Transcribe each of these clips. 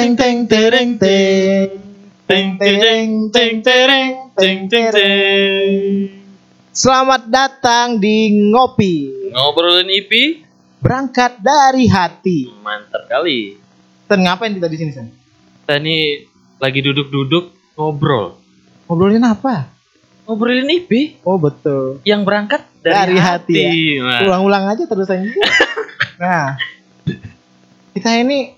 teng teng tereng teng teng tereng teng tereng teng teng. Selamat datang di ngopi Ngobrolin IP berangkat dari hati. mantap kali. Dan ngapain kita di sini Sen? Kita ini lagi duduk-duduk ngobrol. Ngobrolin apa? Ngobrolin IP Oh betul. yang berangkat Dari dari, hati, hati. ya. Nah, Ulang-ulang aja terus aja. nah, kita ini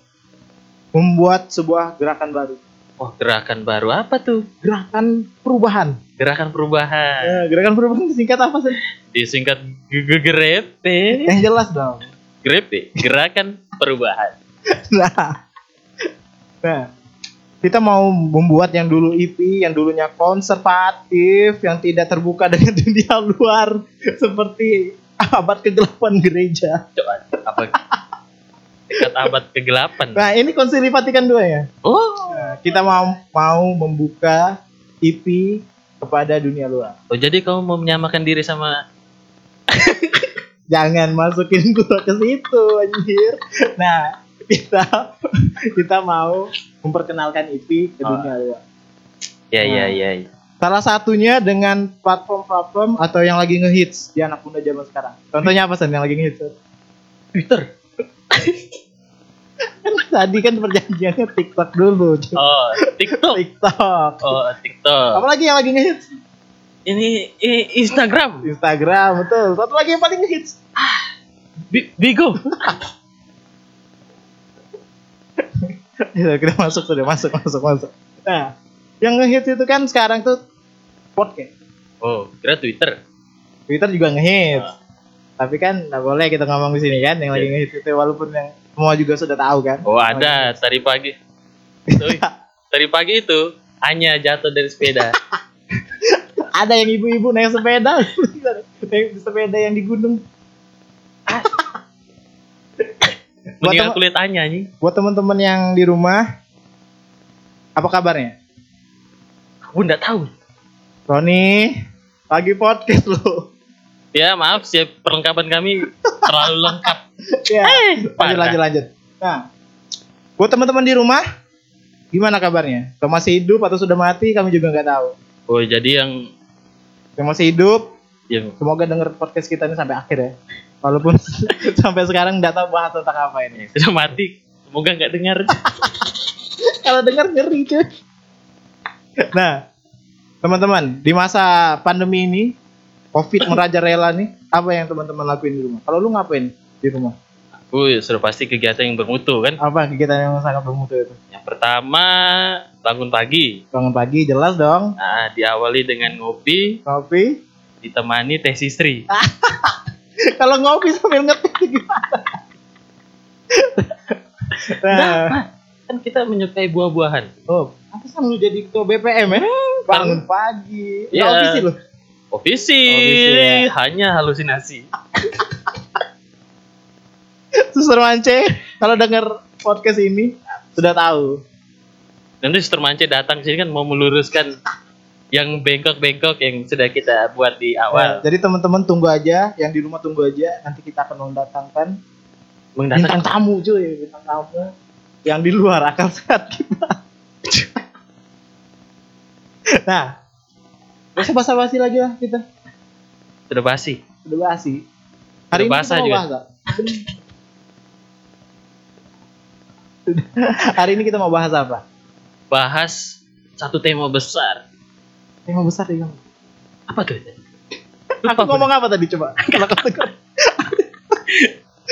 membuat sebuah gerakan baru. Wah, gerakan baru apa tuh? Gerakan perubahan. Gerakan perubahan. Eh, gerakan perubahan disingkat apa sih? Disingkat GGREPE. Yang jelas dong. GREPE, Gerakan Perubahan. Nah, nah, kita mau membuat yang dulu IP, yang dulunya konservatif, yang tidak terbuka dengan dunia luar, seperti abad kegelapan gereja. Coba apa? Dekat abad kegelapan. Nah, ini konsili Vatikan II ya. Oh. Nah, kita mau mau membuka IP kepada dunia luar. Oh, jadi kamu mau menyamakan diri sama Jangan masukin gua ke situ, anjir. Nah, kita kita mau memperkenalkan IP ke Oh. dunia luar. Ya, ya, Nah. ya. ya. Salah satunya dengan platform-platform atau yang lagi ngehits di anak muda zaman sekarang. Contohnya apa sih yang lagi ngehits? Twitter. Tadi kan perjanjiannya TikTok dulu. cuy. Oh, TikTok. TikTok. Oh, TikTok. Apalagi yang lagi ngehits? Ini, i- Instagram. Instagram, betul. Satu lagi yang paling ngehits. Bi- Bigo. Ya, kita masuk sudah masuk masuk masuk. Nah, yang ngehits itu kan sekarang tuh podcast. Oh, kira Twitter. Twitter juga ngehits. Tapi kan nggak boleh kita ngomong di sini kan yang lagi Iya. ngehits itu walaupun yang semua juga sudah tahu kan. Oh, ada tadi pagi. Tuh, tadi pagi itu hanya jatuh dari sepeda. ada yang ibu-ibu naik sepeda naik sepeda yang di gunung Buat tem- kulit hanya nih. buat teman-teman yang di rumah apa kabarnya Aku nggak tahu. Roni lagi podcast lo Ya maaf sih perlengkapan kami terlalu lengkap. ya lanjut parah. lanjut lanjut. Nah buat teman-teman di rumah gimana kabarnya? Kalau masih hidup atau sudah mati? Kami juga nggak tahu. Oh jadi yang yang masih hidup? Yang semoga denger podcast kita ini sampai akhir ya. Walaupun sampai sekarang nggak tahu bahas tentang apa ini. Sudah mati. Semoga nggak dengar. kalau dengar ngeri cuy. Nah, teman-teman, di masa pandemi ini, Covid merajalela nih, apa yang teman-teman lakuin di rumah? Kalau lu ngapain di rumah? Oh sudah pasti kegiatan yang bermutu kan. Apa kegiatan yang sangat bermutu itu? Yang pertama bangun pagi. Bangun pagi, jelas dong. Nah, diawali dengan ngopi, Kopi. ditemani teh istri. Kalau ngopi sambil ngetik gimana? nah, Kan kita menyukai buah-buahan. oh, apa sih lu jadi ketua BPM ya? Bangun pagi. Iya. Nggak ofisi lu. Ofisi, ya. hanya halusinasi. Suster Mance, kalau denger podcast ini sudah tahu. Nanti Suster Mance datang sini kan mau meluruskan yang bengkok-bengkok yang sudah kita buat di Nah, awal. jadi teman-teman tunggu aja, yang di rumah tunggu aja. Nanti kita akan mendatangkan bintang Mendatang tamu cuy, bintang tamu yang di luar akal sehat kita. nah, usah basa-basi lagi lah kita. sudah basi. Udah basi. Hari Udah ini basah mau juga. bahas apa? Hari ini kita mau bahas apa? Bahas satu tema besar. Tema besar ya. Apa tuh? Aku ngomong apa tadi coba?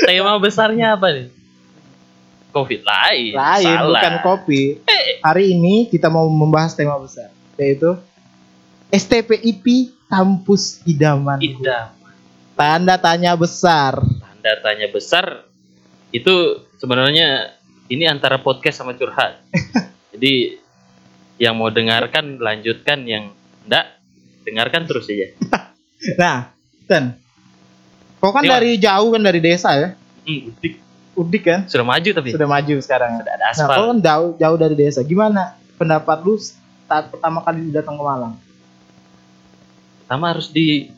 Tema besarnya apa nih? Covid lain. Lain, Salah. bukan kopi. Eh, Hari ini kita mau membahas tema besar, yaitu STPIP Kampus Idaman. Idam. Tanda tanya besar. Tanda tanya besar itu sebenarnya ini antara podcast sama curhat. Jadi yang mau dengarkan lanjutkan yang enggak dengarkan terus aja. Nah, Ten, kau kan Gimana? dari jauh kan dari desa ya, Hmm, udik. Udik kan, sudah maju tapi sudah maju sekarang. sudah ada Nah, aspal. kau kan jauh jauh dari desa. Gimana pendapat lu saat pertama kali datang ke Malang? Pertama harus di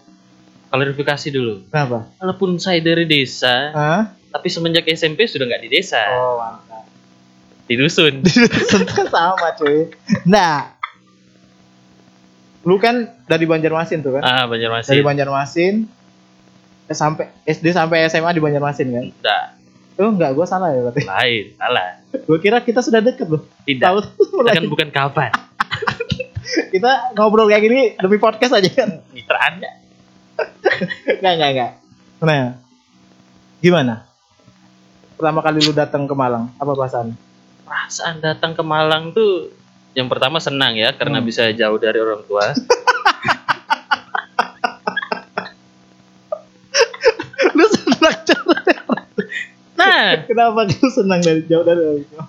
klarifikasi dulu. Kenapa? Walaupun saya dari desa, Hah? tapi semenjak SMP sudah nggak di desa. Oh, mantap. di dusun. Kan sama cuy. Nah lu kan dari Banjarmasin tuh kan? Ah Banjarmasin. Dari Banjarmasin eh, sampai SD sampai SMA di Banjarmasin kan? Enggak, oh enggak gua salah ya berarti? Lain salah. Gua kira kita sudah deket loh. Tidak. Tahu kita kan bukan kawan kita ngobrol kayak gini demi podcast aja. Kan mitraan ya enggak enggak enggak nah gimana? Pertama kali lu datang ke Malang apa perasaan? Perasaan datang ke Malang tuh yang pertama senang ya karena Hmm. bisa jauh dari orang tua. Lu senang cara nah. Kenapa lu senang dari jauh dari orang tua?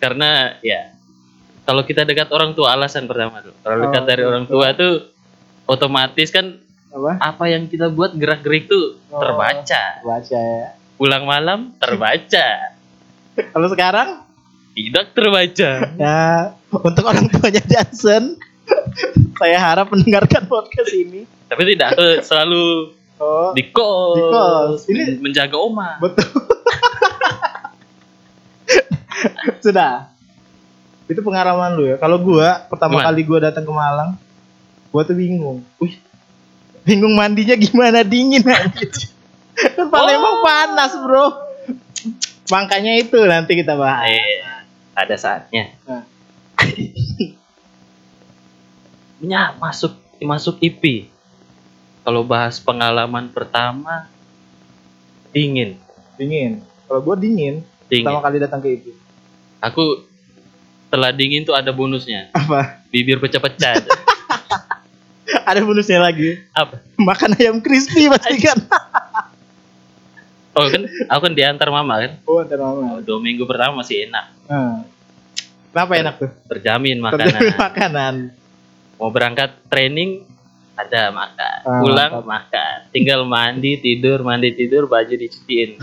karena ya kalau kita dekat orang tua alasan pertama tuh. Kalau dekat Oh, dari orang tua tuh otomatis kan apa? apa yang kita buat gerak gerik tuh Oh. terbaca. baca ya. Pulang malam terbaca. Kalau sekarang? Tidak terbaca. Ya untuk orang tuanya Johnson saya harap mendengarkan podcast ini. Tapi tidak aku selalu oh di kos, Di kos. Ini- men- menjaga oma. betul. Sudah itu pengalaman lu ya. Kalau gua pertama Gimana? kali gua datang ke Malang gua tuh bingung. Wih, bingung mandinya gimana? Dingin anjir Palembang Oh. panas bro. Makanya itu nanti kita bahas. Eh ada saatnya. Nah. ya masuk masuk IP kalau bahas pengalaman pertama dingin. Dingin. Kalau gua dingin, dingin. pertama kali datang ke itu aku setelah dingin tuh ada bonusnya. Apa? Bibir pecah-pecah ada bonusnya lagi? Apa? Makan ayam crispy pasti kan oh kan aku kan diantar mama kan? Oh antar mama. Oh, dua minggu pertama masih enak. Nah. kenapa enak tuh? Terjamin Terjamin makanan. makanan. Mau berangkat training ada makan. Ah, pulang mantap. makan. Tinggal mandi tidur mandi tidur baju dicuciin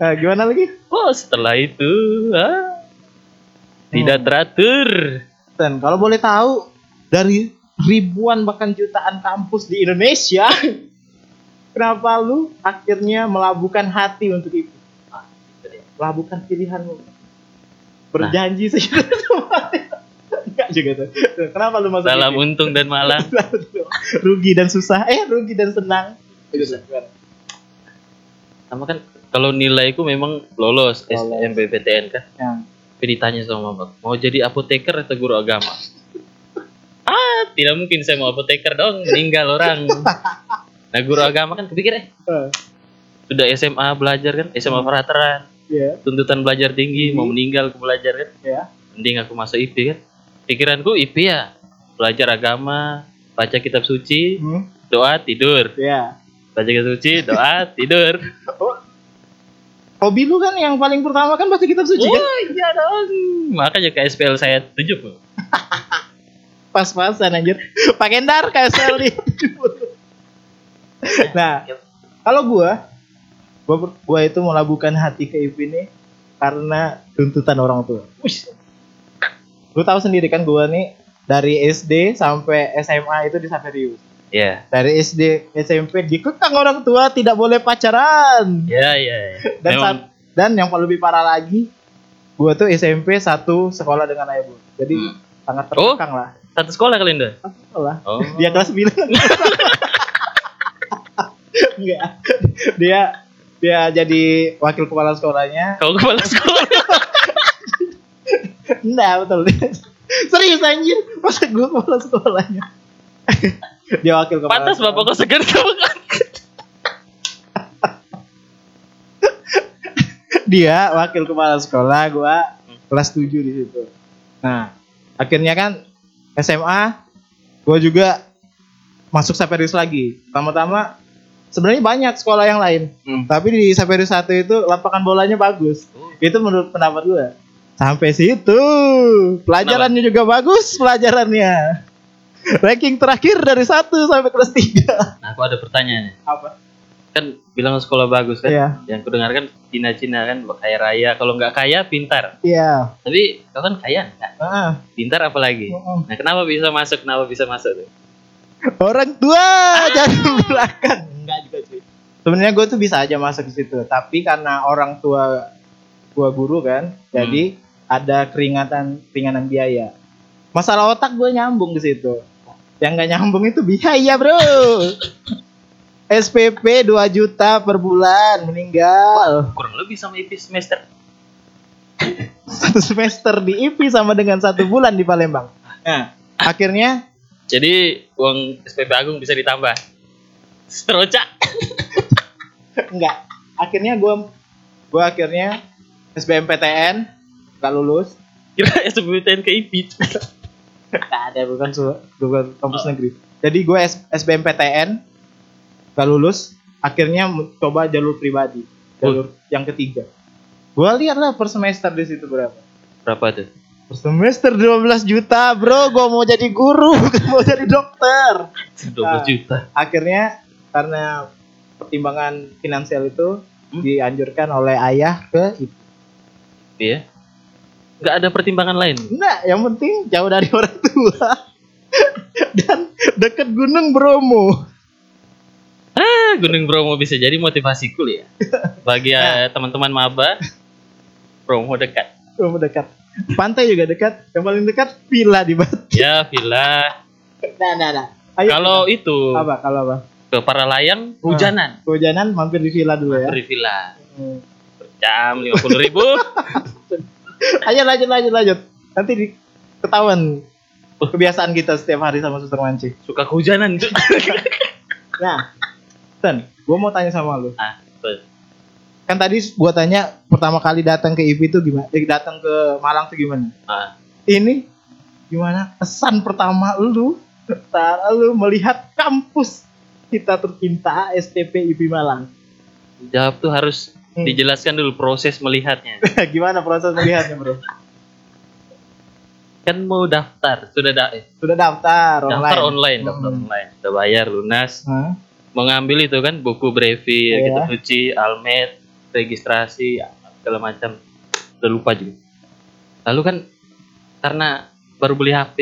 Nah, gimana lagi oh setelah itu ah, tidak Hmm. teratur Dan kalau boleh tahu dari ribuan bahkan jutaan kampus di Indonesia, kenapa lu akhirnya melabuhkan hati untuk itu? Ah. Melabuhkan pilihanmu. Berjanji sih. Enggak juga tuh. Kenapa lu masuk salam ini? untung dan malang rugi dan susah, eh rugi dan senang. Sama kan kalau nilaiku memang lolos, Lolos. SNMPTN kan Ya. tapi ditanya sama bapak mau jadi apoteker atau guru agama? Ah tidak mungkin saya mau apoteker dong meninggal orang. Nah guru agama kan kepikir eh Eh, sudah SMA belajar kan SMA veteran Ya, tuntutan belajar tinggi mau meninggal ke belajar kan. Ya. mending aku masuk IP kan. Pikiranku IP ya belajar agama baca kitab suci Hmm, doa tidur. Ya. baca kitab suci doa tidur. Oh. Hobi lu kan yang paling pertama kan baca kitab suci kan? oh iya dong makanya KSPL saya tujuh Bu. Pas-pasan anjir. Pak Endar kayak Sally. nah, kalau gua gua gua itu melabuhkan hati ke IP ini karena tuntutan orang tua. Lu tahu sendiri kan gua nih dari SD sampai SMA itu di Saverius. Ya Dari SD SMP dikekang orang tua tidak boleh pacaran. ya ya ya. Dan Memang saat- dan yang lebih parah lagi, gua tuh SMP satu sekolah dengan ayah gua. Jadi Hmm. sangat terkekang lah. satu sekolah kalian dah Satu sekolah. oh Dia kelas 9. Enggak. Dia dia jadi wakil kepala sekolahnya. kau kepala sekolah Enggak, betul. Serius anjir. Masa gua kepala sekolahnya. Dia wakil kepala. pantas bapak kau segan kamu dia wakil kepala sekolah gua kelas 7 di situ. Nah akhirnya kan SMA gua juga masuk Saperius lagi. Pertama-tama sebenarnya banyak sekolah yang lain Hmm. tapi di Saperius satu itu lapangan bolanya bagus. Itu menurut pendapat gua. Sampai situ. Pelajarannya juga bagus pelajarannya ranking terakhir dari satu sampai kelas 3 nah aku ada pertanyaan apa? Kan bilang sekolah bagus kan? Iya. yang kudengarkan Cina-Cina kan kaya raya. Kalau nggak kaya pintar. Iya. Tapi kau kan kaya? Nggak. Ah. pintar apa lagi? Mm-mm. nah kenapa bisa masuk? Kenapa bisa masuk tuh? Orang tua jangan belakang. Enggak juga cuy. sebenarnya gue tuh bisa aja masuk ke situ. Tapi karena orang tua gua guru kan jadi ada keringatan keringanan biaya. Masalah otak gue nyambung ke situ yang nggak nyambung itu biaya bro. SPP 2 juta per bulan meninggal. Kurang lebih sama IP semester. Satu semester di IP sama dengan satu bulan di Palembang. Nah. Akhirnya? Jadi uang SPP Agung bisa ditambah. Seroca enggak akhirnya gua gua akhirnya SBMPTN gak lulus. Kira SBMPTN ke IP Gak ada bukan bukan kampus negeri. Jadi gue SBMPTN gak lulus, akhirnya coba jalur pribadi, jalur yang ketiga. Gue lihat lah per semester di situ berapa. berapa tuh Per semester 12 juta, bro. Gue mau jadi guru, bukan mau jadi dokter. 12 Ah. juta Akhirnya karena pertimbangan finansial itu Hmm. dianjurkan oleh ayah ke itu. ya nggak ada pertimbangan lain Enggak, yang penting jauh dari orang tua. Dan deket Gunung Bromo. ah Gunung Bromo bisa jadi motivasi kuliah bagi eh, teman-teman maba Bromo dekat Bromo dekat. Pantai juga dekat. Yang paling dekat villa di Batu. ya villa Nah, nah, nah. Ayo kalau itu apa? Kalau apa? ke para layang hujanan Kehujanan mampir di villa dulu ya. beri villa Hmm. jam lima puluh ribu Ayo lanjut lanjut lanjut. Nanti di ketahuan kebiasaan kita setiap hari sama suster mancing. suka kehujanan tuh Nah, Ten, gua mau tanya sama lu. ah betul. Kan tadi gua tanya pertama kali datang ke IP itu gimana? Eh, datang ke Malang tuh gimana? ah Ini gimana kesan pertama lu saat lu melihat kampus kita tercinta STP IP Malang? jawab tuh harus. Dijelaskan dulu proses melihatnya gimana proses melihatnya, Bro? kan mau daftar sudah da eh, Sudah daftar online. daftar online daftar Hmm. online udah bayar lunas Hah? mau ngambil itu kan buku brevi Iya. gitu cuci almet registrasi segala macam udah lupa juga lalu kan karena baru beli HP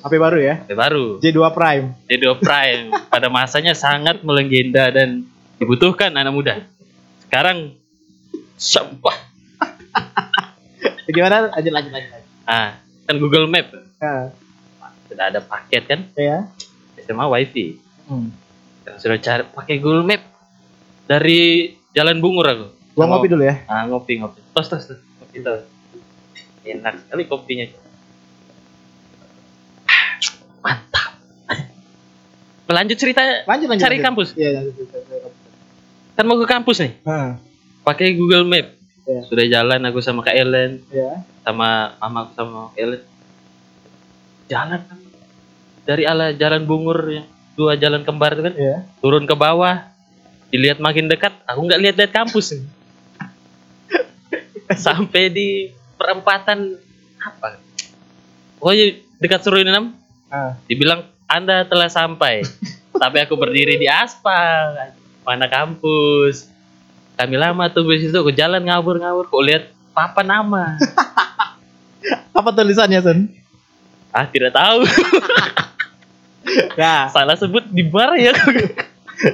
HP baru ya? HP baru J2 Prime. jadi Prime pada masanya sangat melegenda dan dibutuhkan anak muda sekarang sampah Gimana? Lanjut lanjut lanjut. ah kan Google Map Nah, sudah ada paket kan ya. SMA WiFi Hmm. Dan sudah cari pakai Google Map dari Jalan Bungur aku Gua ngopi dulu ya. Ah, ngopi ngopi. Tos tos tos. Ngopi tos. Enak sekali kopinya. Mantap. Lanjut cerita. Lanjut lanjut. Cari lanjut. kampus. Iya, lanjut, lanjut, lanjut. Kan mau ke kampus nih. Nah, Pakai Google Map. Iya. Sudah jalan aku sama Kak Ellen, ya. sama mama aku sama Kak Ellen. Jalan. Dari ala jalan bungur yang dua jalan kembar itu kan Ya. turun ke bawah dilihat makin dekat aku nggak lihat-lihat kampus sampai di perempatan apa pokoknya dekat Suriname Ah. dibilang anda telah sampai tapi aku berdiri di aspal mana kampus? Kami lama tunggu di situ aku jalan ngawur-ngawur kok lihat papan nama. Apa tulisannya, Sen? ah tidak tahu. Nah, salah sebut di bar ya.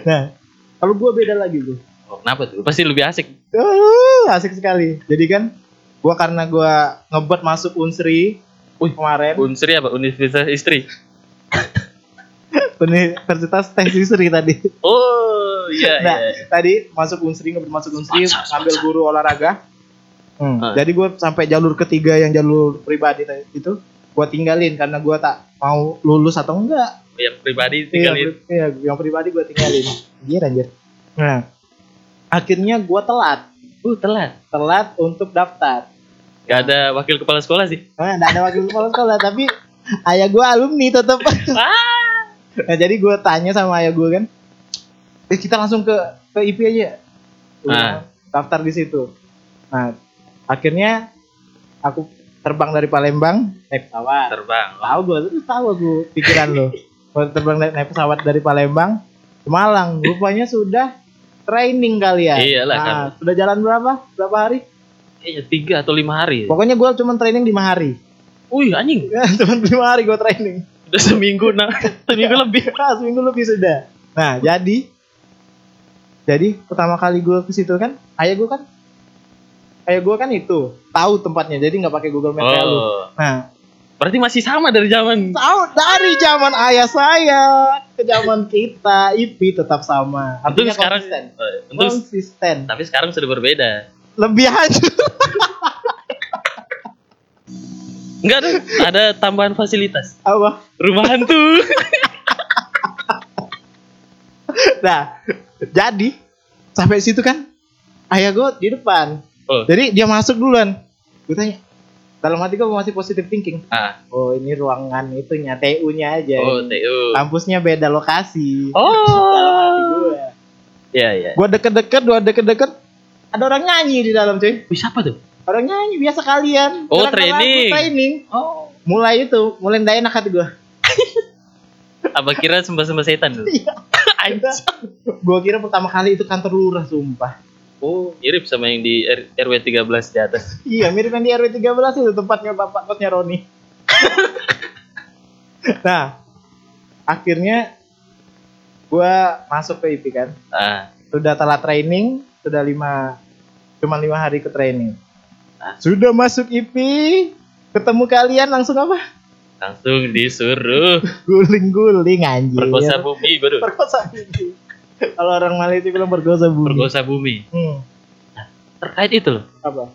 Nah. Kalau gua beda lagi, Bro. oh, kenapa tuh? Pasti lebih asik. Uh, asik sekali. Jadi kan gua karena gua ngebet masuk Unsri Wih, kemarin. Unsri apa? Universitas istri Universitas Teknik Sri tadi. oh iya Nah, iya tadi masuk Unsri ngebet masuk Unsri sponsor. guru olahraga. Hmm, Ah. Jadi gue sampai jalur ketiga yang jalur pribadi tadi itu gua tinggalin karena gua tak mau lulus atau enggak. yang pribadi Iya, tinggalin pri- iya, yang pribadi gue tinggalin. Anjir, anjir. Nah, akhirnya gue telat, uh telat telat untuk daftar. Gak ada wakil kepala sekolah sih. Nah, nggak ada wakil kepala sekolah, tapi ayah gue alumni tetap. Ah, nah, jadi gue tanya sama ayah gue kan, eh kita langsung ke ke IP aja. Udah, Ah. Daftar di situ. Nah, akhirnya aku terbang dari Palembang naik pesawat. terbang. Tahu gue, terus tahu aku pikiran lo. Terbang naik, naik pesawat dari Palembang ke Malang. Rupanya sudah training kalian. Iyalah, nah, kan. Sudah jalan berapa? Berapa hari? Kayaknya tiga atau lima hari. Pokoknya gue cuma training lima hari. Wih anjing, cuma lima hari gue training. Udah seminggu nah, seminggu lebih. Nah, seminggu lebih sudah. Nah, jadi Jadi pertama kali gue ke situ kan, ayah gue kan, ayah gue kan itu tahu tempatnya, jadi nggak pakai Google Maps kayak lu. Oh. Nah, Berarti masih sama dari zaman. tahu dari zaman ayah saya ke zaman kita, IP tetap sama. Untuk Artinya sekarang konsisten. eh, untuk konsisten. tapi sekarang sudah berbeda. Lebih hancur. Enggak dong, ada tambahan fasilitas. Apa? Rumah hantu. Nah, jadi sampai situ kan ayah gue di depan. Oh. Jadi dia masuk duluan. Gue tanya, dalam hati gue masih positive thinking. Ah, Oh ini ruangan itunya, TU-nya aja. oh, TU. Kampusnya beda lokasi. Dalam hati Oh. gue. Iya, iya. Gue deket-deket, gue deket-deket. Ada orang nyanyi di dalam cuy. Wih, siapa tuh? Orang nyanyi biasa kalian. Oh, training. training. Oh. Mulai itu, mulai ndak enak hati gue. Apa kira sembah-sembah setan tuh? Anjir. gue kira pertama kali itu kantor lurah, sumpah. Oh, mirip sama yang di R- RW 13 di atas. Iya, mirip yang di RW 13 itu tempatnya bapak kosnya Roni. nah, akhirnya gua masuk ke IP kan. Ah, Sudah telat training, sudah lima, cuma lima hari ke training. Ah. Sudah masuk IP, ketemu kalian langsung apa? langsung disuruh Guling-guling anjir. perkosa bumi baru. Perkosa bumi. Kalau orang Malaysia bilang perkosa bumi. Perkosa bumi. Hmm, Terkait itu loh. apa?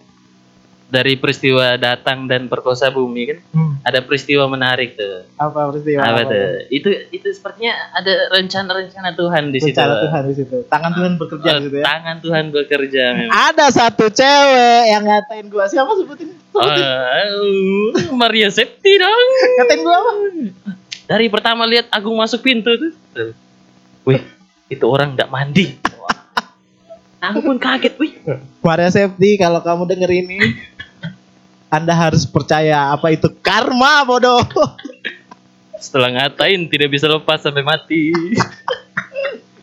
Dari peristiwa datang dan perkosa bumi kan Hmm, ada peristiwa menarik tuh. apa peristiwa? Apa apa? tuh? Itu itu sepertinya ada rencana-rencana Tuhan di situ. Rencana Tuhan di situ. Tangan Tuhan bekerja Oh, di situ ya. Tangan Tuhan bekerja memang. Ada satu cewek yang ngatain gua. Siapa sebutin? Sebutin. Ah, Maria Septi dong. Ngatain gua apa? Dari pertama lihat Agung masuk pintu tuh. Wih, itu orang nggak mandi. Aku pun kaget, wih. Maria Septi, kalau kamu denger ini, Anda harus percaya apa itu karma bodoh. Setelah ngatain tidak bisa lepas sampai mati.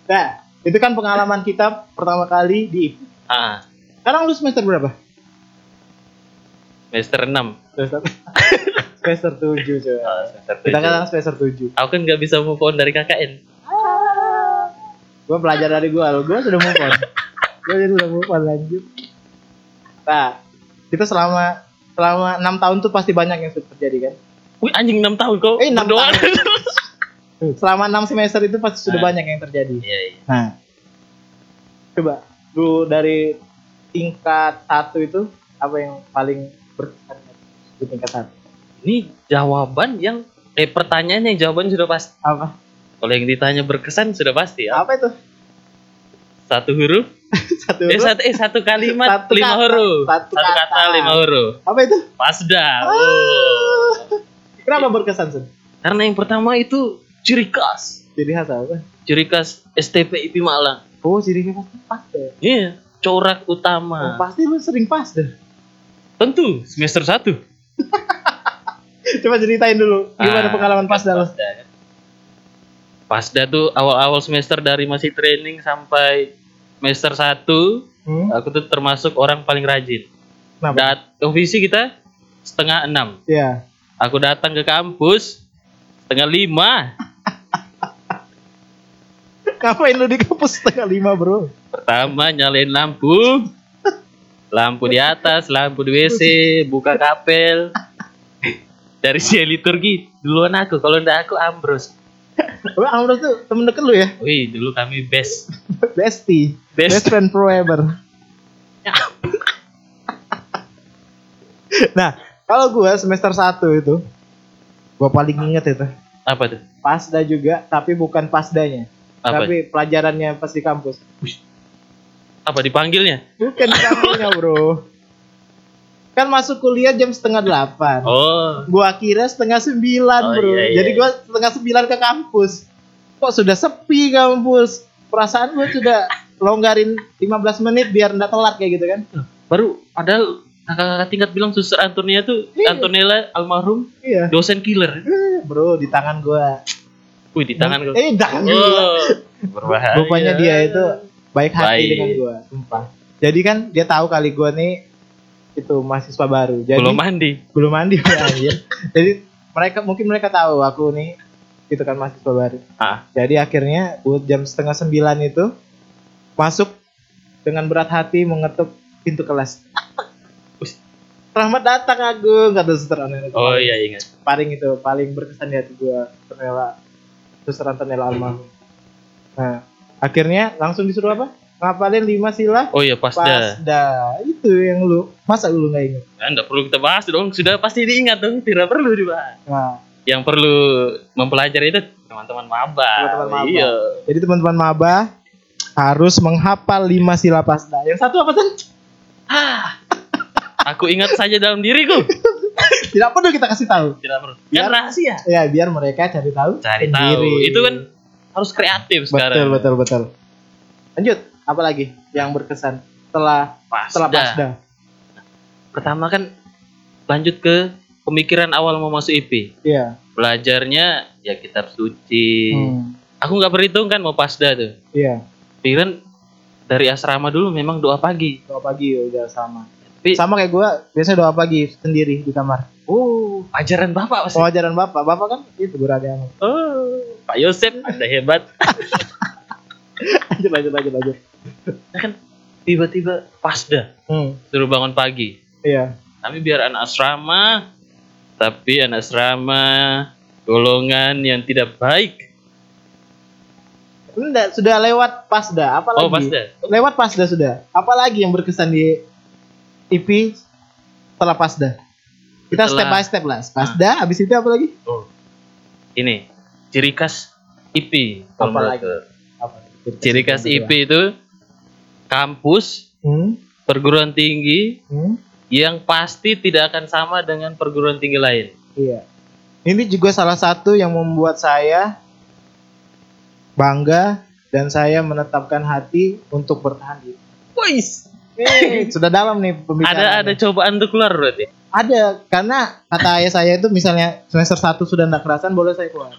Nah, itu kan pengalaman kita pertama kali di IP. Ah, Sekarang lu semester berapa? semester 6. Semester semester 7 coy. Ah, semester Kita tujuh. kan semester 7. Aku kan nggak bisa move on dari KKN. Gua belajar dari gua, lo gua sudah move on. gua jadi udah move on lanjut. Nah, kita selama selama 6 tahun tuh pasti banyak yang sudah terjadi kan? Wih, anjing 6 tahun kok. Eh, enam berdoa. Selama 6 semester itu pasti sudah Nah. banyak yang terjadi. Iya, iya. Nah, coba lu dari tingkat satu itu apa yang paling berkesan di tingkat satu? Ini jawaban yang eh pertanyaannya yang jawaban sudah pasti. Apa? Kalau yang ditanya berkesan sudah pasti ya. Apa itu? Satu huruf, Satu eh huruf? satu eh satu kalimat Satu lima kata. huruf. Satu kata. kata. lima huruf. Apa itu? Pasda. Ah. Oh. Kenapa berkesan Sun? Karena yang pertama itu ciri khas. Jadi khas apa? Ciri khas STP IP Malang. Oh, jadi khas pas deh. Iya, corak Oh, utama. pasti lu sering pas deh. Tentu semester 1. Coba ceritain dulu gimana Ah, pengalaman. Pasda. kan. Pasda tuh awal-awal semester dari masih training sampai semester 1 Hmm? aku tuh termasuk orang paling rajin. Kenapa? Dat ovisi kita setengah enam. Iya. Aku datang ke kampus setengah lima. Ngapain lu di kampus setengah lima bro? Pertama nyalain lampu, lampu di atas, lampu di WC, buka kapel. Dari si liturgi duluan aku, kalau ndak aku Ambros. Lu Amros tuh temen deket lu ya? Wih, dulu kami best. Bestie. Best. Best friend forever. nah, kalau gue semester 1 itu, gue paling inget itu. Apa tuh? Pasda juga, tapi bukan pasdanya. Apa? Tapi pelajarannya pas di kampus. Apa dipanggilnya? Bukan di kampusnya bro. Kan masuk kuliah jam setengah delapan. Oh, Gua kira setengah sembilan Oh, bro. iya, iya, Jadi iya. gua setengah sembilan ke kampus. Kok sudah sepi kampus? Perasaan gua sudah longgarin 15 menit biar nggak telat kayak gitu kan? baru padahal kakak-kakak tingkat bilang suster Antonia tuh Iya. Antonella almarhum Iya. dosen killer. Bro, di tangan gua. Wih, di tangan gua. Eh, tangan gua. Oh, berbahaya. Rupanya dia itu baik hati Baik. dengan gua, sumpah. Jadi kan dia tahu kali gua nih itu mahasiswa baru. Jadi belum mandi. belum mandi anjir. Jadi mereka mungkin mereka tahu aku nih itu kan mahasiswa baru. Ah, Jadi akhirnya buat jam setengah sembilan itu masuk dengan berat hati mengetuk pintu kelas. Rahmat datang Agung kata suster. Oh iya ingat. Paling itu paling berkesan di hati gua Anela suster Anela almarhum. Nah, akhirnya langsung disuruh apa? Ngapalin lima sila Oh iya pasda. pasda. Itu yang lu masa lu nggak inget? Nah, enggak perlu kita bahas dong. Sudah pasti diingat dong. Tidak perlu dibahas. Nah, Yang perlu mempelajari itu teman-teman maba. Teman-teman maba. Iya. jadi teman-teman maba harus menghafal lima sila pasda. Yang satu apa sih? Aku ingat saja dalam diriku. Tidak perlu kita kasih tahu. Tidak perlu. Kan Biar- rahasia. Ya biar mereka cari tahu. Cari tahu. sendiri. Itu kan harus kreatif betul sekarang. betul betul. Lanjut, apa lagi yang berkesan setelah Pasda. setelah pasda? Pertama kan lanjut ke pemikiran awal mau masuk IP. Iya. Belajarnya ya kitab suci. Hmm, Aku nggak berhitung kan mau pasda tuh. Iya. Pikiran dari asrama dulu memang doa pagi. Doa pagi ya, udah sama. Tapi Sama kayak gua, biasa doa pagi sendiri di kamar. oh, ajaran Bapak pasti. Pengajaran bapak, bapak kan itu beragama. Oh, Pak Yosef Anda hebat. lanjut lanjut lanjut lanjut. Nah kan tiba-tiba pasda Hmm, suruh bangun pagi. iya. Kami biar anak asrama, tapi anak asrama golongan yang tidak baik. Enggak, sudah lewat pasda. Apa lagi? Oh pasda. Lewat pasda sudah. Apalagi yang berkesan di IP setelah pasda? Kita Setelah- step by step lah. Pasda, habis itu apa lagi? Oh. Ini ciri khas IP. kalau Apa menurutku. Apa? Ciri khas IP itu kampus Hmm, perguruan tinggi hmm, yang pasti tidak akan sama dengan perguruan tinggi lain. iya. Ini juga salah satu yang membuat saya bangga dan saya menetapkan hati untuk bertahan di. Wais, Eh, sudah dalam nih pembicaraan. ada ada cobaan untuk keluar berarti. Ada, karena kata ayah saya itu misalnya semester 1 sudah nggak kerasan boleh saya keluar.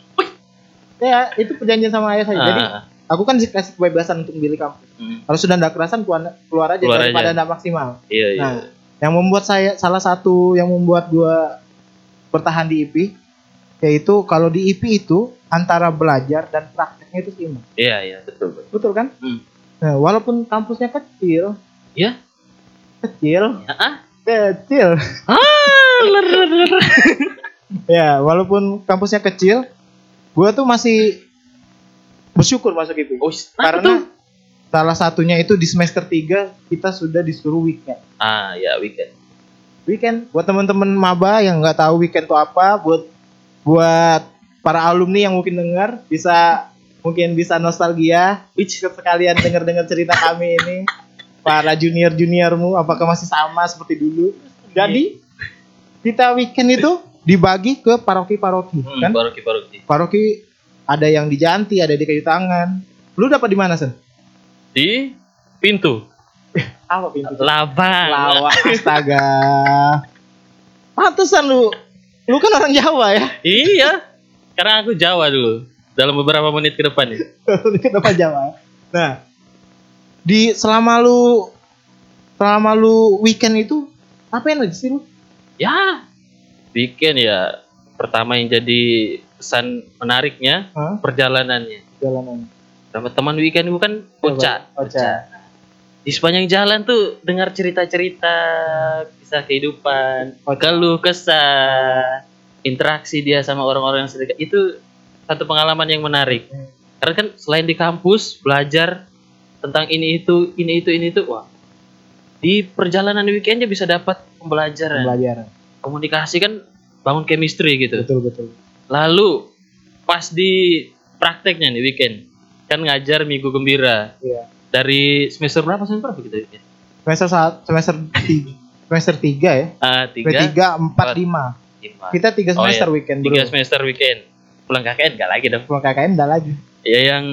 Ya, itu perjanjian sama ayah saya. Jadi Ah, aku kan dikasih kebebasan untuk milih kampus. hmm, Kalau sudah nggak kerasan keluar, keluar aja Keluar daripada nggak maksimal. iya iya. Nah, yang membuat saya salah satu yang membuat gua bertahan di IP yaitu kalau di IP itu antara belajar dan prakteknya itu seimbang. Iya iya betul betul. Betul kan? Hmm. Nah, walaupun kampusnya kecil, Ya. kecil, Ya, ah. kecil. Ah, ler, ler, ler. Ya, walaupun kampusnya kecil, gua tuh masih bersyukur masuk IP. Oh? Karena salah satunya itu di semester 3 kita sudah disuruh weekend. Ah, ya weekend. Weekend buat teman-teman maba yang nggak tahu weekend itu apa, buat buat para alumni yang mungkin dengar bisa mungkin bisa nostalgia, Which sekalian dengar-dengar cerita kami ini. Para junior-juniormu apakah masih sama seperti dulu? Jadi kita weekend itu dibagi ke paroki-paroki, hmm, kan? paroki paroki. Ada yang di Janti, ada di Kayu Tangan. Lu dapat di mana, Sen? Di pintu Apa pintu? labang. Lawa, astaga. Pantesan lu. Lu kan orang Jawa ya. Iya. Karena aku Jawa dulu. Dalam beberapa menit ke depan nih. Kenapa Jawa? Nah, di selama lu selama lu weekend itu ngapain aja sih lu? Ya. Weekend ya. Pertama yang jadi kesan menariknya Hah? perjalanannya. Jalanan. Sama teman weekend bukan Oca. Oca. Di sepanjang jalan tuh dengar cerita-cerita kisah kehidupan, Oca. keluh kesah, interaksi dia sama orang-orang yang sedekat itu satu pengalaman yang menarik. Hmm. Karena kan selain di kampus belajar tentang ini itu, ini itu, ini itu, wah di perjalanan weekendnya bisa dapat pembelajaran, Pembelajaran. komunikasi kan bangun chemistry gitu. Betul betul. Lalu pas di prakteknya nih weekend kan ngajar minggu gembira Iya. dari semester berapa semester berapa kita weekend? Semester saat semester tiga, semester tiga ya. Ah Tiga, tiga, empat lima. lima. Kita tiga Oh, semester iya. weekend tiga bro. semester weekend. Pulang KKN gak lagi dong. Pulang KKN udah lagi. Ya yang